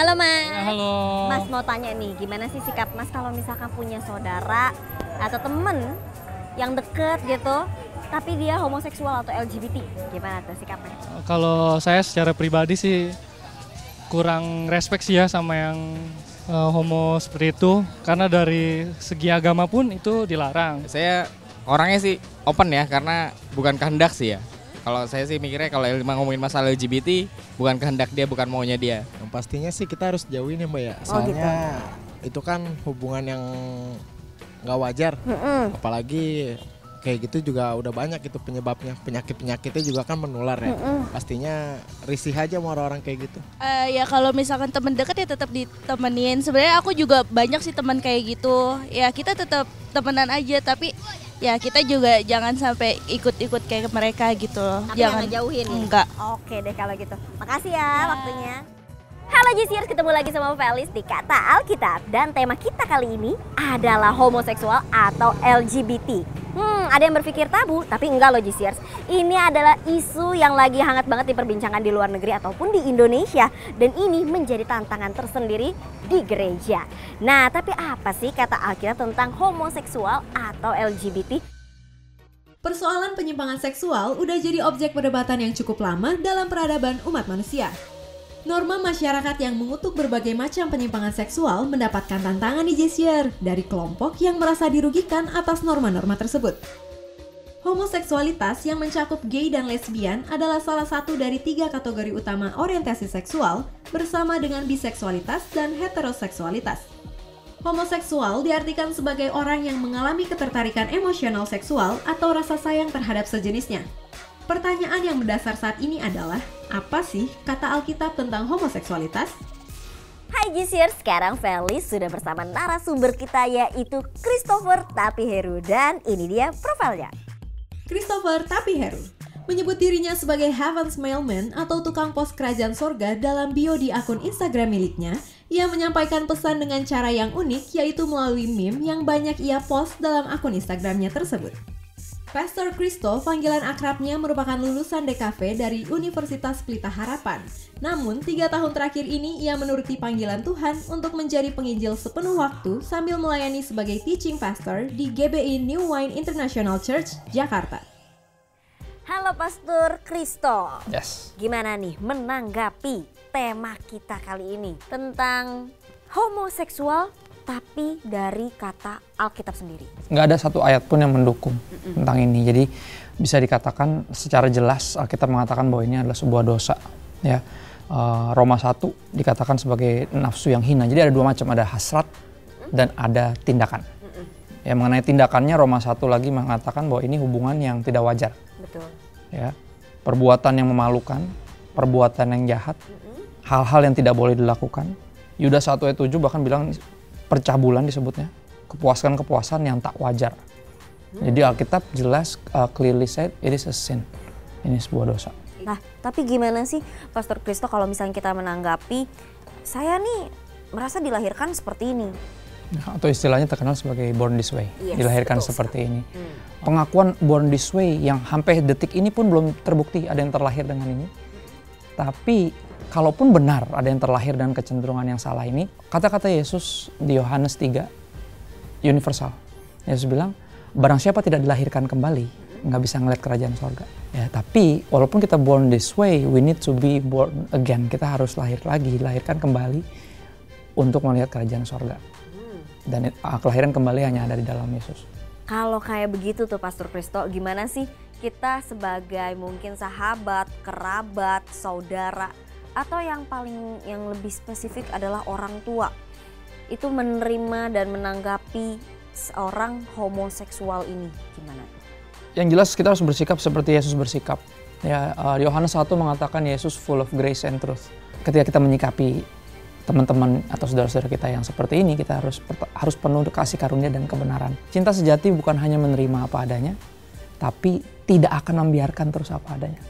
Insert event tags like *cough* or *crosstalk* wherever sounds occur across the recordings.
Halo Mas. Ya, halo. Mas mau tanya nih, gimana sih sikap Mas kalau misalkan punya saudara atau temen yang deket gitu, tapi dia homoseksual atau LGBT, gimana tuh sikapnya? Kalau saya secara pribadi sih kurang respect sih ya sama yang uh, homo seperti itu karena dari segi agama pun itu dilarang. Saya orangnya sih open ya karena bukan kehendak sih ya. Kalau saya sih mikirnya kalau emang ngomongin masalah LGBT bukan kehendak dia, bukan maunya dia. Yang pastinya sih kita harus jauhin ya mbak ya. Oh, Soalnya itu kan hubungan yang nggak wajar. Mm-mm. Apalagi kayak gitu juga udah banyak itu penyebabnya. Penyakit-penyakitnya juga kan menular ya. Mm-mm. Pastinya risih aja sama orang-orang kayak gitu. Eh, ya kalau misalkan teman dekat ya tetap ditemenin. Sebenarnya aku juga banyak sih teman kayak gitu. Ya kita tetap temenan aja tapi ya kita juga jangan sampai ikut-ikut kayak mereka gitu loh. Tapi jangan ngejauhin nih. Enggak. Oke deh kalau gitu. Makasih ya waktunya. Halo Jisiers, ketemu lagi sama Felis di Kata Alkitab dan tema kita kali ini adalah homoseksual atau LGBT. Hmm, ada yang berpikir tabu, tapi enggak loh Jisiers. Ini adalah isu yang lagi hangat banget diperbincangkan di luar negeri ataupun di Indonesia dan ini menjadi tantangan tersendiri di gereja. Nah, tapi apa sih kata Alkitab tentang homoseksual atau LGBT? Persoalan penyimpangan seksual udah jadi objek perdebatan yang cukup lama dalam peradaban umat manusia. Norma masyarakat yang mengutuk berbagai macam penyimpangan seksual mendapatkan tantangan di Jesier dari kelompok yang merasa dirugikan atas norma-norma tersebut. Homoseksualitas yang mencakup gay dan lesbian adalah salah satu dari tiga kategori utama orientasi seksual bersama dengan biseksualitas dan heteroseksualitas. Homoseksual diartikan sebagai orang yang mengalami ketertarikan emosional seksual atau rasa sayang terhadap sejenisnya. Pertanyaan yang mendasar saat ini adalah, apa sih kata Alkitab tentang homoseksualitas? Hai Jisiers, sekarang Felis sudah bersama narasumber kita yaitu Christopher Tapiheru dan ini dia profilnya. Christopher Tapiheru menyebut dirinya sebagai Heaven's Mailman atau tukang pos kerajaan sorga dalam bio di akun Instagram miliknya. Ia menyampaikan pesan dengan cara yang unik yaitu melalui meme yang banyak ia post dalam akun Instagramnya tersebut. Pastor Christo, panggilan akrabnya merupakan lulusan DKV dari Universitas Pelita Harapan. Namun, tiga tahun terakhir ini ia menuruti panggilan Tuhan untuk menjadi penginjil sepenuh waktu sambil melayani sebagai teaching pastor di GBI New Wine International Church, Jakarta. Halo Pastor Kristo. Yes. Gimana nih menanggapi tema kita kali ini tentang homoseksual tapi dari kata Alkitab sendiri. nggak ada satu ayat pun yang mendukung tentang ini. Jadi bisa dikatakan secara jelas Alkitab mengatakan bahwa ini adalah sebuah dosa. Ya, Eh, Roma 1 dikatakan sebagai nafsu yang hina. Jadi ada dua macam, ada hasrat dan ada tindakan. Ya mengenai tindakannya Roma 1 lagi mengatakan bahwa ini hubungan yang tidak wajar. Betul. Ya, perbuatan yang memalukan, perbuatan yang jahat, hal-hal yang tidak boleh dilakukan. Yudas 1 ayat 7 bahkan bilang percabulan disebutnya, kepuasan-kepuasan yang tak wajar. Jadi Alkitab jelas uh, clearly said it is a sin. Ini sebuah dosa. Nah, tapi gimana sih Pastor Kristo kalau misalnya kita menanggapi saya nih merasa dilahirkan seperti ini. Atau istilahnya terkenal sebagai born this way, Yes, dilahirkan betul seperti ini. Hmm. Pengakuan born this way yang sampai detik ini pun belum terbukti ada yang terlahir dengan ini. Tapi kalaupun benar ada yang terlahir dengan kecenderungan yang salah ini, kata-kata Yesus di Yohanes 3 universal. Yesus bilang, barang siapa tidak dilahirkan kembali, nggak bisa ngeliat kerajaan sorga. Ya, tapi walaupun kita born this way, we need to be born again. Kita harus lahir lagi, dilahirkan kembali untuk melihat kerajaan sorga. Dan it- ah, kelahiran kembali hanya ada di dalam Yesus. Kalau kayak begitu tuh Pastor Kristo, gimana sih kita sebagai mungkin sahabat, kerabat, saudara, atau yang paling yang lebih spesifik adalah orang tua itu menerima dan menanggapi seorang homoseksual ini gimana? Yang jelas kita harus bersikap seperti Yesus bersikap. Ya, uh, Yohanes 1 mengatakan Yesus full of grace and truth. Ketika kita menyikapi teman-teman atau saudara-saudara kita yang seperti ini, kita harus harus penuh kasih karunia dan kebenaran. Cinta sejati bukan hanya menerima apa adanya, tapi tidak akan membiarkan terus apa adanya.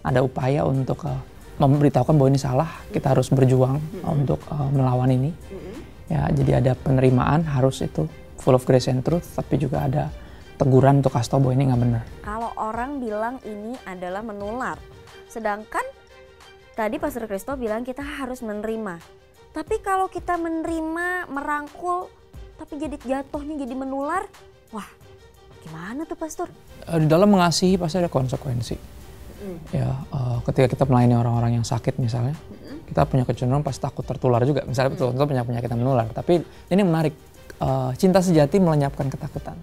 Ada upaya untuk uh, memberitahukan bahwa ini salah, kita harus berjuang uh, untuk uh, melawan ini. Ya, jadi ada penerimaan harus itu full of grace and truth, tapi juga ada teguran untuk kasih tahu bahwa ini nggak benar. Kalau orang bilang ini adalah menular, sedangkan tadi Pastor Kristo bilang kita harus menerima. Tapi kalau kita menerima, merangkul, tapi jadi jatuhnya jadi menular, wah gimana tuh pastor? Eh, Di dalam mengasihi pasti ada konsekuensi. Ya, eh, ketika kita melayani orang-orang yang sakit misalnya, kita punya kecenderungan pasti takut tertular juga. Misalnya betul, itu punya penyakit yang menular. Tapi ini menarik, eh, cinta sejati melenyapkan ketakutan.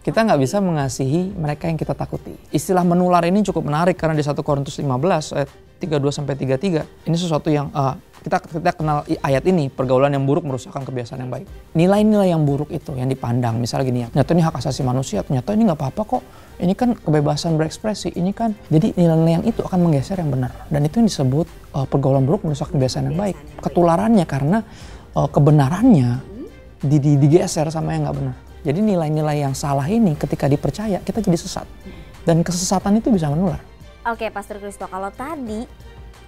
Kita nggak bisa mengasihi mereka yang kita takuti. Istilah menular ini cukup menarik karena di 1 Korintus 15 ayat 32 sampai 33 ini sesuatu yang eh, kita kita kenal ayat ini pergaulan yang buruk merusakkan kebiasaan yang baik. Nilai-nilai yang buruk itu yang dipandang misalnya gini ya, ternyata ini hak asasi manusia, ternyata ini nggak apa-apa kok. Ini kan kebebasan berekspresi, ini kan jadi nilai-nilai yang itu akan menggeser yang benar dan itu yang disebut eh, pergaulan buruk merusak kebiasaan yang baik. Ketularannya karena eh, kebenarannya di, di- digeser sama yang nggak benar. Jadi nilai-nilai yang salah ini ketika dipercaya kita jadi sesat dan kesesatan itu bisa menular. Oke Pastor Kristo, kalau tadi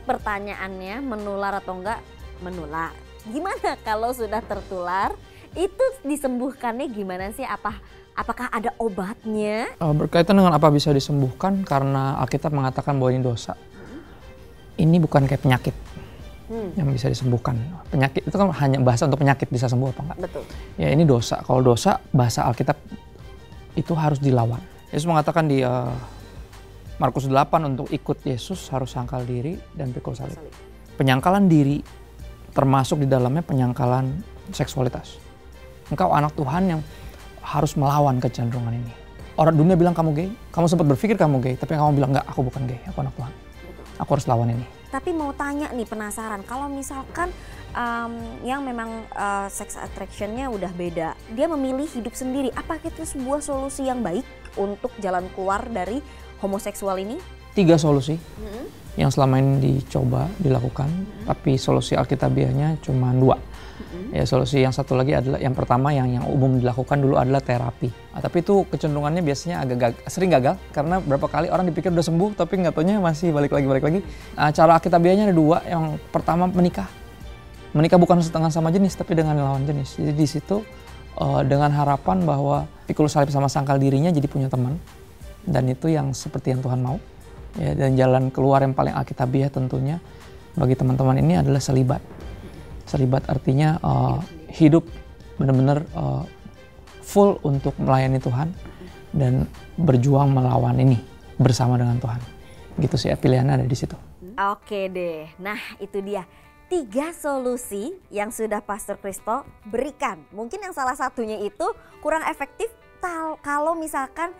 pertanyaannya menular atau enggak menular. Gimana kalau sudah tertular? Itu disembuhkannya gimana sih? Apa apakah ada obatnya? Uh, berkaitan dengan apa bisa disembuhkan karena Alkitab mengatakan bahwa ini dosa. Ini bukan kayak penyakit yang bisa disembuhkan. Penyakit itu kan hanya bahasa untuk penyakit bisa sembuh apa enggak. Betul. Ya ini dosa. Kalau dosa bahasa Alkitab itu harus dilawan. Yesus mengatakan di uh, Markus 8 untuk ikut Yesus harus sangkal diri dan pikul salib. Penyangkalan diri termasuk di dalamnya penyangkalan seksualitas. Engkau anak Tuhan yang harus melawan kecenderungan ini. Orang dunia bilang kamu gay, kamu sempat berpikir kamu gay, tapi kamu bilang enggak, aku bukan gay, aku anak Tuhan. Aku harus lawan ini. Tapi mau tanya nih penasaran, kalau misalkan em, yang memang eh, sex attractionnya udah beda, dia memilih hidup sendiri, apakah itu sebuah solusi yang baik untuk jalan keluar dari homoseksual ini? Tiga solusi yang selama ini dicoba dilakukan, tapi solusi alkitabiahnya cuma dua. Ya solusi yang satu lagi adalah yang pertama yang yang umum dilakukan dulu adalah terapi. Ah, tapi itu kecenderungannya biasanya agak gag- sering gagal karena berapa kali orang dipikir udah sembuh tapi nggak taunya masih balik lagi balik lagi. Nah, cara alkitabiahnya ada dua. Yang pertama menikah. Menikah bukan setengah sama jenis tapi dengan lawan jenis. Jadi di situ eh, dengan harapan bahwa pikul salib sama sangkal dirinya jadi punya teman dan itu yang seperti yang Tuhan mau. Ya, dan jalan keluar yang paling alkitabiah tentunya bagi teman-teman ini adalah selibat. Selibat artinya uh, hidup benar-benar uh, full untuk melayani Tuhan dan berjuang melawan ini bersama dengan Tuhan. Gitu sih ya, pilihannya ada di situ. Oke deh, nah itu dia tiga solusi yang sudah Pastor Kristo berikan. Mungkin yang salah satunya itu kurang efektif kalau misalkan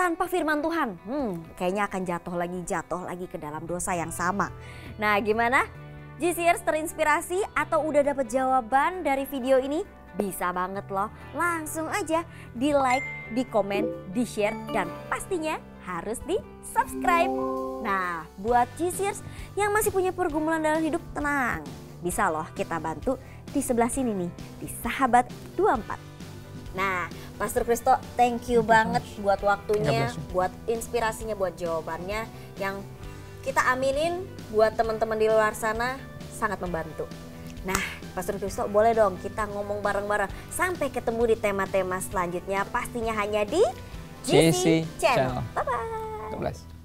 tanpa firman Tuhan. Hmm, kayaknya akan jatuh lagi, jatuh lagi ke dalam dosa yang sama. Nah gimana? GCers terinspirasi atau udah dapet jawaban dari video ini? Bisa banget loh, langsung aja di like, di komen, di share, dan pastinya harus di subscribe. Nah, buat GCers yang masih punya pergumulan dalam hidup, tenang. Bisa loh kita bantu di sebelah sini nih, di Sahabat 24. Nah, Pastor Kristo, thank you banget *laughs* buat waktunya, buat inspirasinya, buat jawabannya yang kita aminin buat teman-teman di luar sana sangat membantu. Nah, Pastor Kristo boleh dong kita ngomong bareng-bareng sampai ketemu di tema-tema selanjutnya pastinya hanya di GC GC Channel. God bless.